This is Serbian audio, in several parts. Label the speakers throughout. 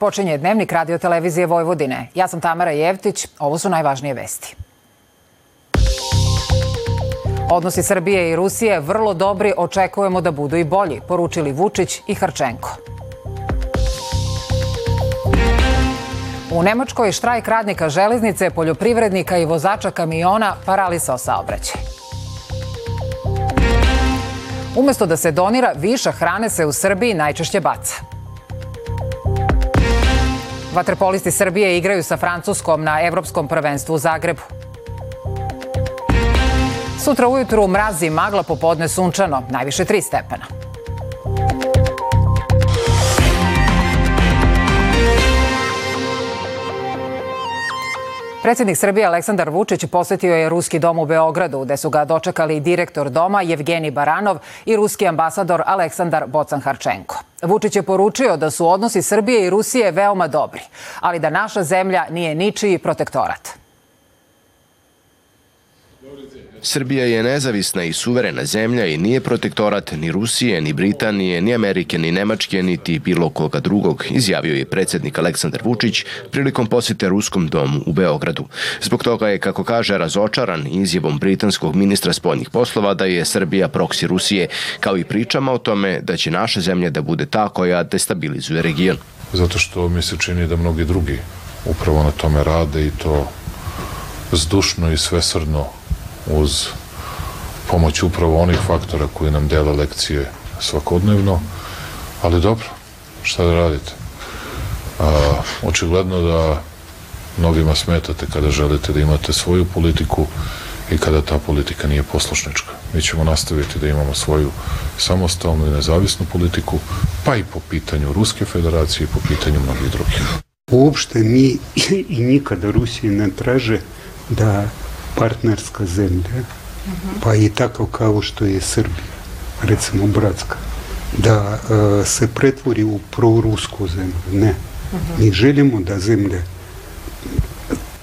Speaker 1: Počinje dnevnik radio televizije Vojvodine. Ja sam Tamara Jevtić. Ovo su najvažnije vesti. Odnosi Srbije i Rusije vrlo dobri, očekujemo da budu i bolji, poručili Vučić i Harčenko. U Nemačkoj štrajk radnika železnice, poljoprivrednika i vozača kamiona paralisao saobraćaj. Umesto da se donira, viša hrane se u Srbiji najčešće baca. Vaterpolisti Srbije igraju sa Francuskom na Evropskom prvenstvu u Zagrebu. Sutra ujutru mrazi magla popodne sunčano, najviše 3 stepena. Predsednik Srbije Aleksandar Vučić posetio je Ruski dom u Beogradu, gde su ga dočekali direktor doma Jevgeni Baranov i ruski ambasador Aleksandar Bocan-Harčenko. Vučić je poručio da su odnosi Srbije i Rusije veoma dobri, ali da naša zemlja nije ničiji protektorat.
Speaker 2: Srbija je nezavisna i suverena zemlja i nije protektorat ni Rusije, ni Britanije, ni Amerike, ni Nemačke, niti bilo koga drugog, izjavio je predsednik Aleksandar Vučić prilikom posete Ruskom domu u Beogradu. Zbog toga je, kako kaže, razočaran izjavom britanskog ministra spoljnih poslova da je Srbija proksi Rusije, kao i pričama o tome da će naša zemlja da bude ta koja destabilizuje region.
Speaker 3: Zato što mi se čini da mnogi drugi upravo na tome rade i to zdušno i svesrdno uz pomoć upravo onih faktora koji nam dela lekcije svakodnevno, ali dobro, šta da radite? A, očigledno da mnogima smetate kada želite da imate svoju politiku i kada ta politika nije poslušnička. Mi ćemo nastaviti da imamo svoju samostalnu i nezavisnu politiku, pa i po pitanju Ruske federacije i po pitanju mnogih drugih.
Speaker 4: Uopšte mi i nikada Rusiji ne traže da partnerska zemlja, pa i tako kao što je Srbija, recimo bratska, da uh, se pretvori u prorusku zemlju. Ne. Mi želimo da zemlja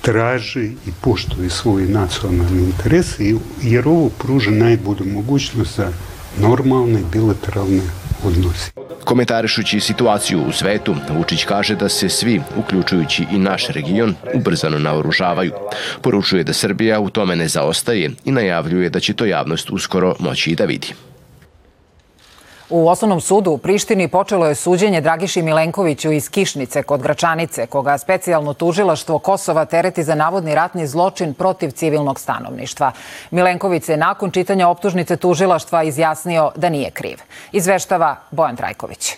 Speaker 4: traži i poštuje svoje nacionalne interese, jer ovo pruža najbolju mogućnost za normalne bilateralne odnosi.
Speaker 2: Komentarišući situaciju u svetu, Vučić kaže da se svi, uključujući i naš region, ubrzano naoružavaju. Poručuje da Srbija u tome ne zaostaje i najavljuje da će to javnost uskoro moći i da vidi.
Speaker 1: U Osnovnom sudu u Prištini počelo je suđenje Dragiši Milenkoviću iz Kišnice kod Gračanice, koga specijalno tužilaštvo Kosova tereti za navodni ratni zločin protiv civilnog stanovništva. Milenković se nakon čitanja optužnice tužilaštva izjasnio da nije kriv. Izveštava Bojan Trajković.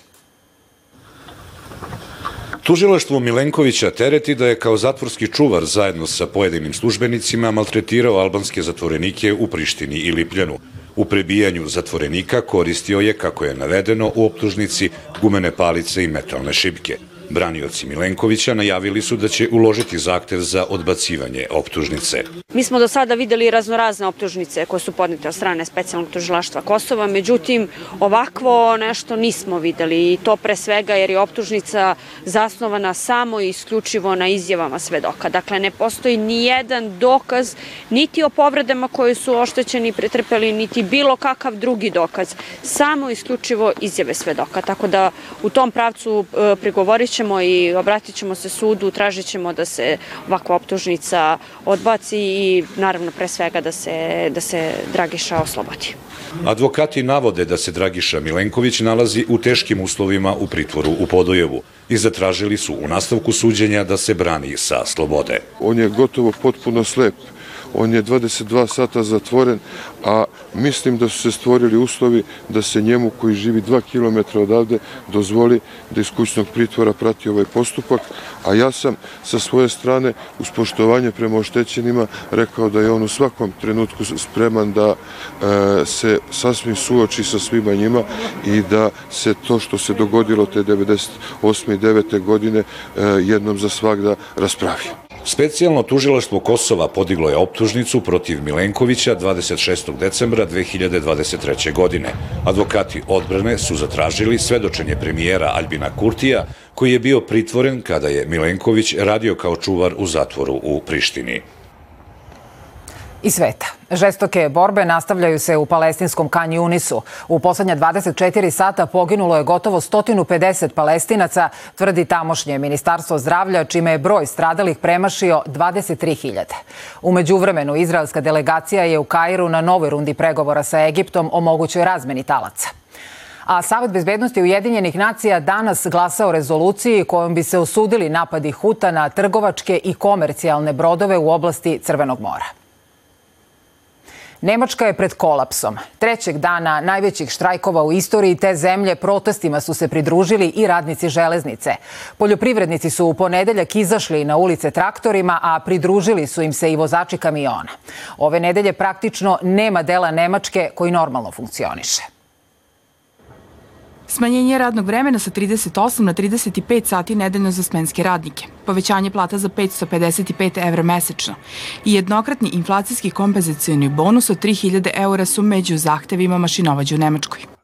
Speaker 5: Tužilaštvo Milenkovića tereti da je kao zatvorski čuvar zajedno sa pojedinim službenicima maltretirao albanske zatvorenike u Prištini i Lipljanu. U prebijanju zatvorenika koristio je, kako je navedeno, u optužnici gumene palice i metalne šipke. Branioci Milenkovića najavili su da će uložiti zahtev za odbacivanje optužnice.
Speaker 6: Mi smo do sada videli raznorazne optužnice koje su podnete od strane specijalnog tužilaštva Kosova, međutim ovakvo nešto nismo videli i to pre svega jer je optužnica zasnovana samo i isključivo na izjavama svedoka. Dakle, ne postoji ni jedan dokaz niti o povredama koje su oštećeni pretrpeli, niti bilo kakav drugi dokaz. Samo isključivo izjave svedoka. Tako da u tom pravcu e, prigovorit ćemo i obratit ćemo se sudu, tražit ćemo da se ovakva optužnica odbaci i naravno pre svega da se, da se Dragiša oslobodi.
Speaker 5: Advokati navode da se Dragiša Milenković nalazi u teškim uslovima u pritvoru u Podojevu i zatražili su u nastavku suđenja da se brani sa slobode.
Speaker 7: On je gotovo potpuno slep on je 22 sata zatvoren, a mislim da su se stvorili uslovi da se njemu koji živi 2 km odavde dozvoli da iz kućnog pritvora prati ovaj postupak, a ja sam sa svoje strane uz poštovanje prema oštećenima rekao da je on u svakom trenutku spreman da e, se sasvim suoči sa svima njima i da se to što se dogodilo te 98. i 9. godine e, jednom za svakda raspravi.
Speaker 5: Specijalno tužilaštvo Kosova podiglo je optužnicu protiv Milenkovića 26. decembra 2023. godine. Advokati odbrane su zatražili svedočenje premijera Albina Kurtija, koji je bio pritvoren kada je Milenković radio kao čuvar u zatvoru u Prištini.
Speaker 1: I sveta. Žestoke borbe nastavljaju se u palestinskom Kan. U poslednja 24 sata poginulo je gotovo 150 palestinaca, tvrdi tamošnje ministarstvo zdravlja, čime je broj stradalih premašio 23.000. Umeđu vremenu, izraelska delegacija je u Kairu na novoj rundi pregovora sa Egiptom o mogućoj razmeni talaca a Savet bezbednosti Ujedinjenih nacija danas glasa o rezoluciji kojom bi se osudili napadi Huta na trgovačke i komercijalne brodove u oblasti Crvenog mora. Nemačka je pred kolapsom. Trećeg dana najvećih štrajkova u istoriji te zemlje protestima su se pridružili i radnici železnice. Poljoprivrednici su u ponedeljak izašli na ulice traktorima, a pridružili su im se i vozači kamiona. Ove nedelje praktično nema dela Nemačke koji normalno funkcioniše.
Speaker 8: Smanjenje radnog vremena sa 38 na 35 sati nedeljno za smenske radnike, povećanje plata za 555 evra mesečno i jednokratni inflacijski kompenzacijoni bonus od 3000 eura su među zahtevima mašinovađa u Nemačkoj.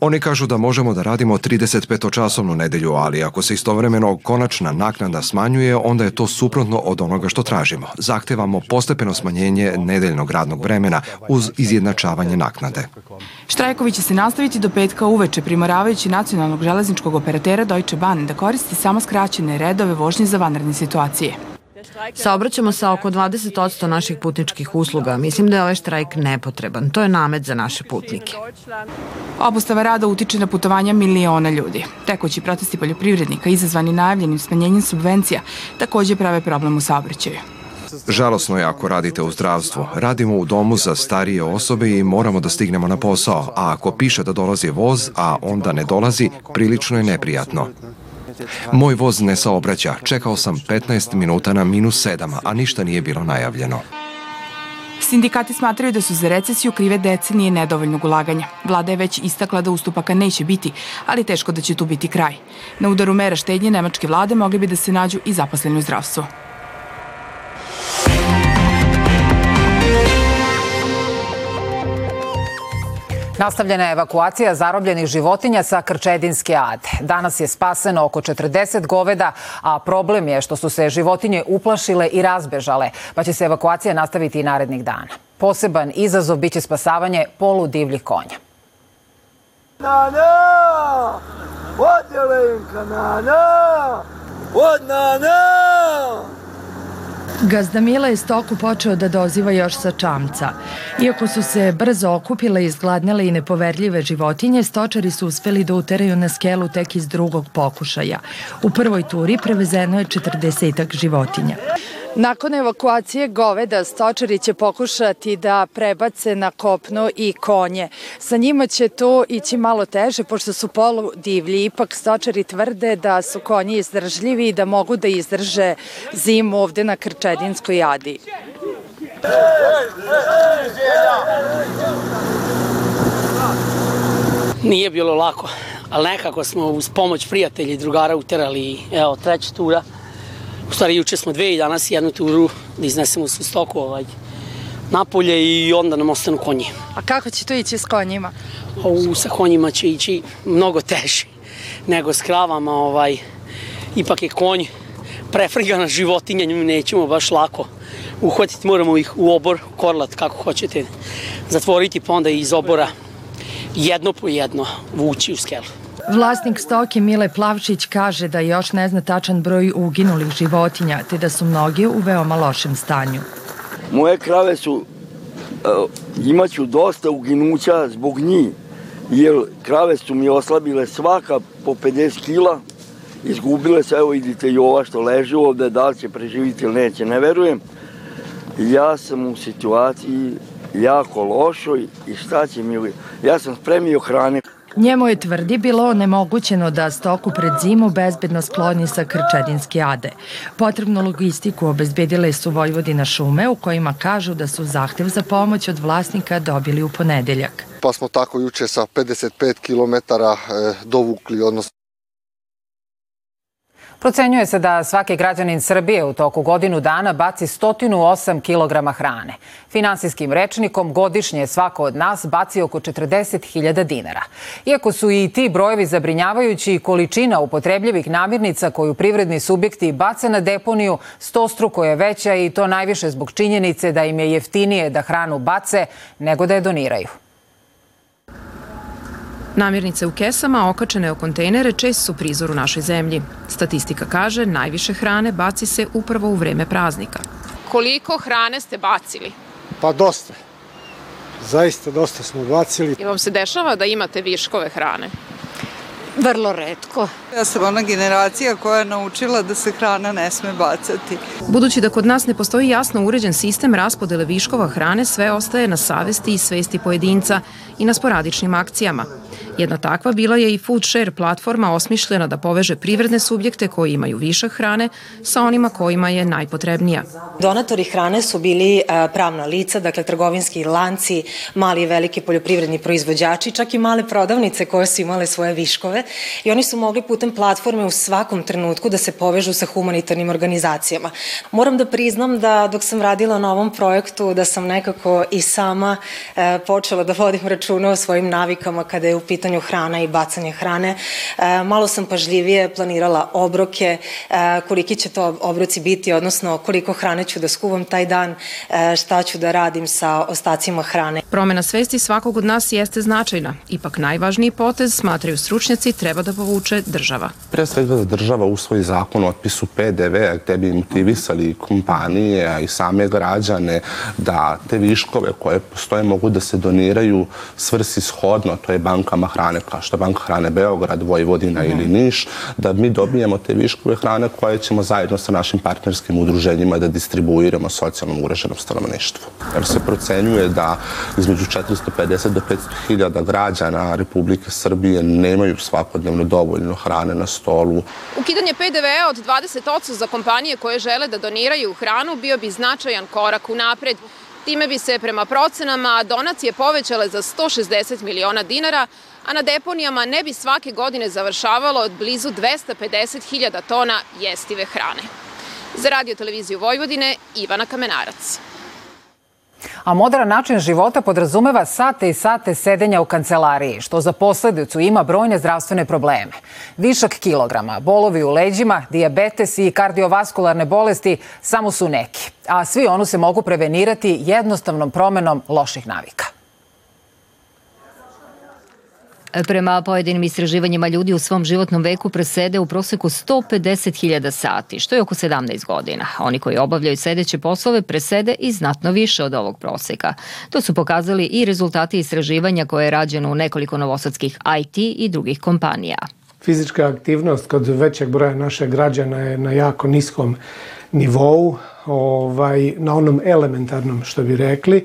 Speaker 9: Oni kažu da možemo da radimo 35-časovnu nedelju, ali ako se istovremeno konačna naknada smanjuje, onda je to suprotno od onoga što tražimo. Zahtevamo postepeno smanjenje nedeljnog radnog vremena uz izjednačavanje naknade.
Speaker 8: Štrajkovi će se nastaviti do petka uveče, primoravajući nacionalnog železničkog operatera Deutsche Bahn da koristi samo skraćene redove vožnje za vanredne situacije.
Speaker 10: Saobraćamo sa oko 20% naših putničkih usluga. Mislim da je ovaj štrajk nepotreban. To je namet za naše putnike.
Speaker 8: Obustava rada utiče na putovanja miliona ljudi. Tekući protesti poljoprivrednika izazvani najavljenim smanjenjem subvencija takođe prave problem u saobraćaju.
Speaker 9: Žalosno je ako radite u zdravstvu. Radimo u domu za starije osobe i moramo da stignemo na posao, a ako piše da dolazi voz, a onda ne dolazi, prilično je neprijatno. Moj voz ne saobraća, čekao sam 15 minuta na minus 7, a ništa nije bilo najavljeno.
Speaker 8: Sindikati smatraju da su za recesiju krive decenije nedovoljnog ulaganja. Vlada je već istakla da ustupaka neće biti, ali teško da će tu biti kraj. Na udaru mera štednje nemačke vlade mogli bi da se nađu i zaposleni u zdravstvu.
Speaker 1: Nastavljena je evakuacija zarobljenih životinja sa Krčedinske ade. Danas je spaseno oko 40 goveda, a problem je što su se životinje uplašile i razbežale, pa će se evakuacija nastaviti i narednih dana. Poseban izazov biće spasavanje poludivljih konja. Nana! Odjelenka,
Speaker 11: Nana! Od Nana! Gazda Mila je stoku počeo da doziva još sa čamca. Iako su se brzo okupile, izgladnele i nepoverljive životinje, stočari su uspeli da uteraju na skelu tek iz drugog pokušaja. U prvoj turi prevezeno je 40 životinja. Nakon evakuacije goveda, stočari će pokušati da prebace na kopno i konje. Sa njima će to ići malo teže, pošto su polu divlji. Ipak stočari tvrde da su konji izdržljivi i da mogu da izdrže zimu ovde na Krčedinskoj jadi.
Speaker 12: Nije bilo lako, ali nekako smo uz pomoć prijatelja i drugara uterali, evo, treća tura – stvari, juče smo dve i danas jednu turu da iznesemo svu stoku ovaj, napolje i onda nam ostanu konji.
Speaker 11: A kako će to ići s konjima?
Speaker 12: U, sa konjima će ići mnogo teže nego s kravama. Ovaj, ipak je konj prefrigana životinja, nju nećemo baš lako uhvatiti. Moramo ih u obor, korlat, kako hoćete, zatvoriti pa onda iz obora jedno po jedno vući u skelu.
Speaker 11: Vlasnik stoke Mile Plavčić kaže da još ne zna tačan broj uginulih životinja, te da su mnoge u veoma lošem stanju.
Speaker 13: Moje krave su, uh, imaću dosta uginuća zbog njih, jer krave su mi oslabile svaka po 50 kila, izgubile se, evo vidite i ova što leži ovde, da li će preživiti ili neće, ne verujem. Ja sam u situaciji jako lošoj i šta će mi... Ja sam spremio hrane.
Speaker 11: Njemu je tvrdi bilo onemogućeno da stoku pred zimu bezbedno skloni sa Krčedinske ade. Potrebnu logistiku obezbedile su Vojvodina šume u kojima kažu da su zahtev za pomoć od vlasnika dobili u ponedeljak.
Speaker 14: Pa smo tako juče sa 55 km eh, dovukli, odnosno
Speaker 1: Procenjuje se da svaki građanin Srbije u toku godinu dana baci 108 kg hrane. Finansijskim rečnikom godišnje svako od nas baci oko 40.000 dinara. Iako su i ti brojevi zabrinjavajući, količina upotrebljivih namirnica koju privredni subjekti bace na deponiju stostruko je veća i to najviše zbog činjenice da im je jeftinije da hranu bace nego da je doniraju.
Speaker 14: Namirnice u kesama okačene o kontejnere čest su prizor u našoj zemlji. Statistika kaže najviše hrane baci se upravo u vreme praznika.
Speaker 15: Koliko hrane ste bacili?
Speaker 16: Pa dosta. Zaista dosta smo bacili.
Speaker 15: I vam se dešava da imate viškove hrane?
Speaker 17: Vrlo redko.
Speaker 18: Ja sam ona generacija koja je naučila da se hrana ne sme bacati.
Speaker 14: Budući da kod nas ne postoji jasno uređen sistem raspodele viškova hrane, sve ostaje na savesti i svesti pojedinca i na sporadičnim akcijama. Jedna takva bila je i Food Share platforma osmišljena da poveže privredne subjekte koji imaju višak hrane sa onima kojima je najpotrebnija.
Speaker 19: Donatori hrane su bili pravna lica, dakle trgovinski lanci, mali i veliki poljoprivredni proizvođači, čak i male prodavnice koje su imale svoje viškove i oni su mogli putem platforme u svakom trenutku da se povežu sa humanitarnim organizacijama. Moram da priznam da dok sam radila na ovom projektu da sam nekako i sama e, počela da vodim računa o svojim navikama kada je u pitanju hrana i bacanje hrane. E, malo sam pažljivije planirala obroke, e, koliki će to obroci biti, odnosno koliko hrane ću da skuvam taj dan, e, šta ću da radim sa ostacima hrane.
Speaker 14: Promena svesti svakog od nas jeste značajna. Ipak najvažniji potez, smatraju stručnjaci, treba da povuče država.
Speaker 20: Pre svega da država usvoji zakon o otpisu PDV-a gde bi motivisali kompanije, a i same građane da te viškove koje postoje mogu da se doniraju svrsi shodno, to je bankama hrane kao što je Banka hrane Beograd, Vojvodina mm ili Niš, da mi dobijemo te viškove hrane koje ćemo zajedno sa našim partnerskim udruženjima da distribuiramo socijalnom ureženom stanovništvu. Jer se procenjuje da između 450 do 500 hiljada građana Republike Srbije nemaju svakodnevno dovoljno hrane na stolu.
Speaker 15: Ukidanje PDV od 20% za kompanije koje žele da doniraju hranu bio bi značajan korak u napred. Time bi se prema procenama donacije povećale za 160 miliona dinara, a na deponijama ne bi svake godine završavalo od blizu 250.000 tona jestive hrane. Za radio televiziju Vojvodine, Ivana Kamenarac.
Speaker 1: A modern način života podrazumeva sate i sate sedenja u kancelariji, što za posledicu ima brojne zdravstvene probleme. Višak kilograma, bolovi u leđima, diabetes i kardiovaskularne bolesti samo su neki, a svi onu se mogu prevenirati jednostavnom promenom loših navika.
Speaker 21: Prema pojedinim istraživanjima ljudi u svom životnom veku presede u proseku 150.000 sati, što je oko 17 godina. Oni koji obavljaju sedeće poslove presede i znatno više od ovog proseka. To su pokazali i rezultati istraživanja koje je rađeno u nekoliko novosadskih IT i drugih kompanija.
Speaker 16: Fizička aktivnost kod većeg broja naših građana je na jako niskom nivou, ovaj, na onom elementarnom što bi rekli.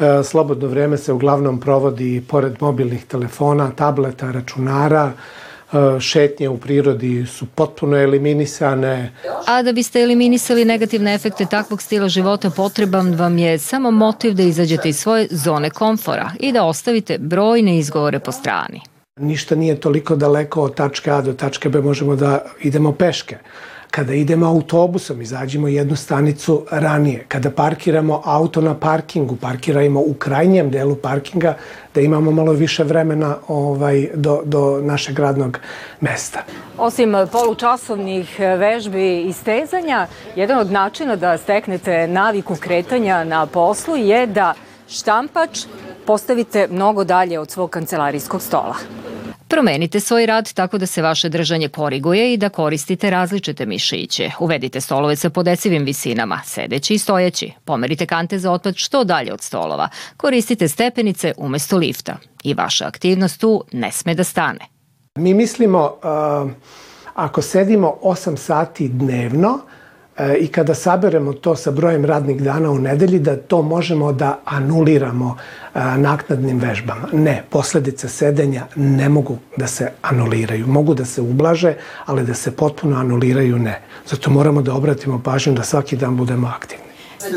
Speaker 16: E, slobodno vreme se uglavnom provodi pored mobilnih telefona, tableta, računara, e, šetnje u prirodi su potpuno eliminisane.
Speaker 21: A da biste eliminisali negativne efekte takvog stila života, potreban vam je samo motiv da izađete iz svoje zone komfora i da ostavite brojne izgovore po strani.
Speaker 16: Ništa nije toliko daleko od tačke A do tačke B, možemo da idemo peške. Kada idemo autobusom, izađemo jednu stanicu ranije. Kada parkiramo auto na parkingu, parkirajmo u krajnjem delu parkinga da imamo malo više vremena ovaj, do, do našeg radnog mesta.
Speaker 22: Osim polučasovnih vežbi i stezanja, jedan od načina da steknete naviku kretanja na poslu je da štampač postavite mnogo dalje od svog kancelarijskog stola.
Speaker 21: Promenite svoj rad tako da se vaše držanje koriguje i da koristite različite mišiće. Uvedite stolove sa podecivim visinama, sedeći i stojeći. Pomerite kante za otpad što dalje od stolova. Koristite stepenice umesto lifta. I vaša aktivnost tu ne sme da stane.
Speaker 16: Mi mislimo, uh, ako sedimo 8 sati dnevno, E, i kada saberemo to sa brojem radnih dana u nedelji, da to možemo da anuliramo e, naknadnim vežbama. Ne, posledice sedenja ne mogu da se anuliraju. Mogu da se ublaže, ali da se potpuno anuliraju ne. Zato moramo da obratimo pažnju da svaki dan budemo aktivni.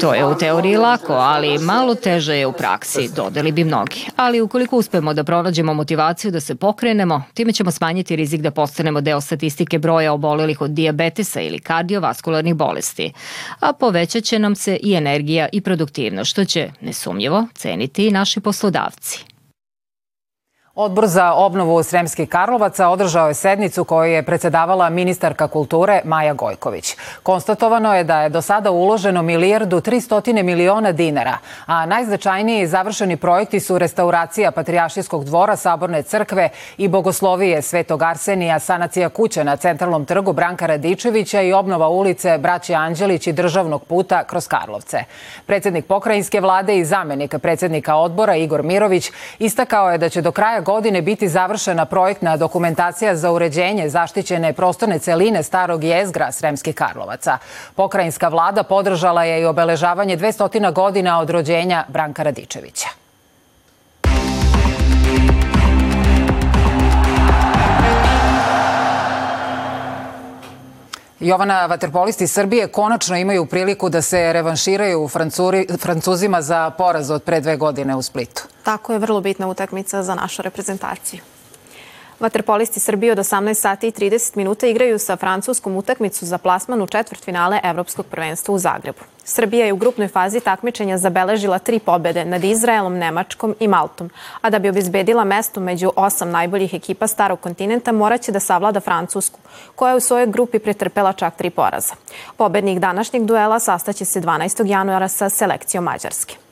Speaker 21: To je u teoriji lako, ali malo teže je u praksi, dodeli bi mnogi. Ali ukoliko uspemo da pronađemo motivaciju da se pokrenemo, time ćemo smanjiti rizik da postanemo deo statistike broja obolelih od diabetesa ili kardiovaskularnih bolesti. A povećat će nam se i energija i produktivnost, što će, nesumnjivo, ceniti i naši poslodavci.
Speaker 1: Odbor za obnovu Sremskih Karlovaca održao je sednicu koju je predsedavala ministarka kulture Maja Gojković. Konstatovano je da je do sada uloženo milijardu 300 miliona dinara, a najznačajniji završeni projekti su restauracija Patrijašijskog dvora, Saborne crkve i Bogoslovije Svetog Arsenija, sanacija kuće na centralnom trgu Branka Radičevića i obnova ulice Braće Anđelić i državnog puta kroz Karlovce. Predsednik pokrajinske vlade i zamenik predsednika odbora Igor Mirović istakao je da će do kraja godine biti završena projektna dokumentacija za uređenje zaštićene prostorne celine starog jezgra Sremskih Karlovaca. Pokrajinska vlada podržala je i obeležavanje 200 godina od rođenja Branka Radičevića. Jovana, vaterpolisti Srbije konačno imaju priliku da se revanširaju Francuri, Francuzima za poraz od pre dve godine u Splitu.
Speaker 23: Tako je vrlo bitna utakmica za našu reprezentaciju. Vaterpolisti Srbije od 18 sati i 30 minuta igraju sa francuskom utakmicu za plasman u četvrtfinale Evropskog prvenstva u Zagrebu. Srbija je u grupnoj fazi takmičenja zabeležila tri pobede nad Izraelom, Nemačkom i Maltom, a da bi obezbedila mesto među osam najboljih ekipa starog kontinenta moraće da savlada Francusku, koja je u svojoj grupi pretrpela čak tri poraza. Pobednik današnjeg duela sastaće se 12. januara sa selekcijom Mađarske.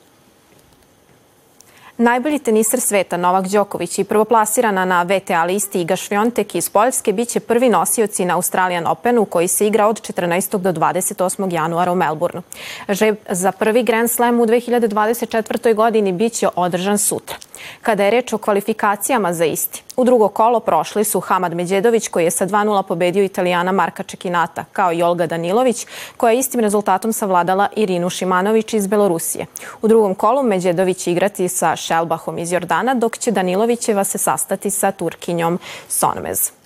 Speaker 23: Najbolji teniser sveta Novak Đoković i prvoplasirana na VTA listi Iga Švjontek iz Poljske biće prvi nosioci na Australian Openu koji se igra od 14. do 28. januara u Melbourneu. Žeb za prvi Grand Slam u 2024. godini biće održan sutra. Kada je reč o kvalifikacijama za isti, u drugo kolo prošli su Hamad Međedović koji je sa 2-0 pobedio Italijana Marka Čekinata, kao i Olga Danilović koja je istim rezultatom savladala Irinu Šimanović iz Belorusije. U drugom kolu Međedović igrati sa Šelbahom iz Jordana, dok će Danilovićeva se sastati sa Turkinjom Sonmez.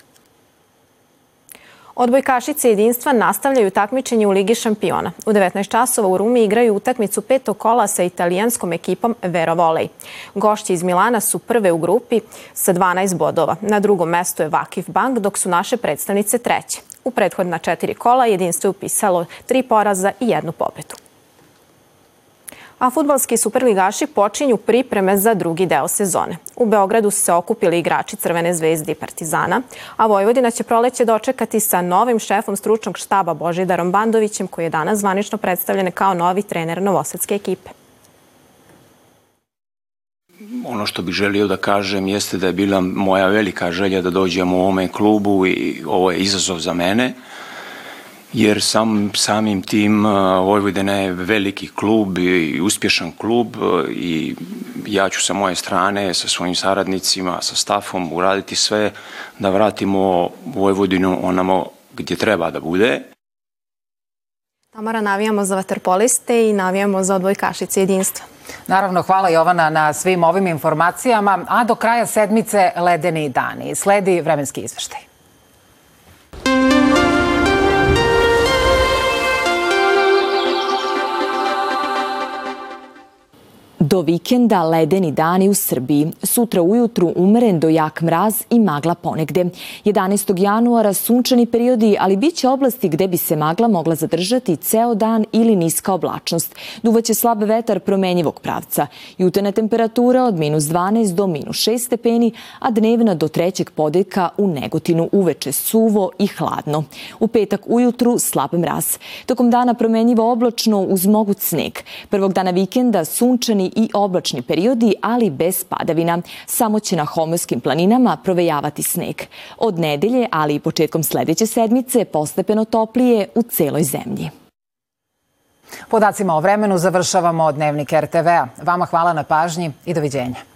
Speaker 23: Odbojkašice jedinstva nastavljaju takmičenje u Ligi šampiona. U 19 časova u Rumi igraju utakmicu petog kola sa italijanskom ekipom Vero Volej. Gošći iz Milana su prve u grupi sa 12 bodova. Na drugom mestu je Vakif Bank, dok su naše predstavnice treće. U prethodna četiri kola jedinstvo je upisalo tri poraza i jednu pobedu a futbalski superligaši počinju pripreme za drugi deo sezone. U Beogradu su se okupili igrači Crvene zvezde i Partizana, a Vojvodina će proleće dočekati sa novim šefom stručnog štaba Božidarom Bandovićem, koji je danas zvanično predstavljen kao novi trener Novosadske ekipe.
Speaker 24: Ono što bih želio da kažem jeste da je bila moja velika želja da dođem u ovome klubu i ovo je izazov za mene jer sam, samim tim Vojvodina je veliki klub i uspješan klub i ja ću sa moje strane, sa svojim saradnicima, sa stafom uraditi sve da vratimo Vojvodinu onamo gdje treba da bude.
Speaker 23: Tamara, navijamo za vaterpoliste i navijamo za odbojkašice jedinstva.
Speaker 1: Naravno, hvala Jovana na svim ovim informacijama, a do kraja sedmice ledeni dani. Sledi vremenski izveštaj.
Speaker 25: Do vikenda ledeni dani u Srbiji. Sutra ujutru umeren do jak mraz i magla ponegde. 11. januara sunčani periodi, ali bit će oblasti gde bi se magla mogla zadržati ceo dan ili niska oblačnost. Duvaće slab vetar promenjivog pravca. Jutena temperatura od minus 12 do minus 6 stepeni, a dnevna do trećeg podeka u Negotinu uveče suvo i hladno. U petak ujutru slab mraz. Tokom dana promenjivo oblačno uz mogut sneg. Prvog dana vikenda sunčani i oblačni periodi, ali bez padavina. Samo će na homorskim planinama provejavati sneg. Od nedelje, ali i početkom sledeće sedmice, postepeno toplije u celoj zemlji.
Speaker 1: Podacima o vremenu završavamo dnevnik RTV-a. Vama hvala na pažnji i doviđenja.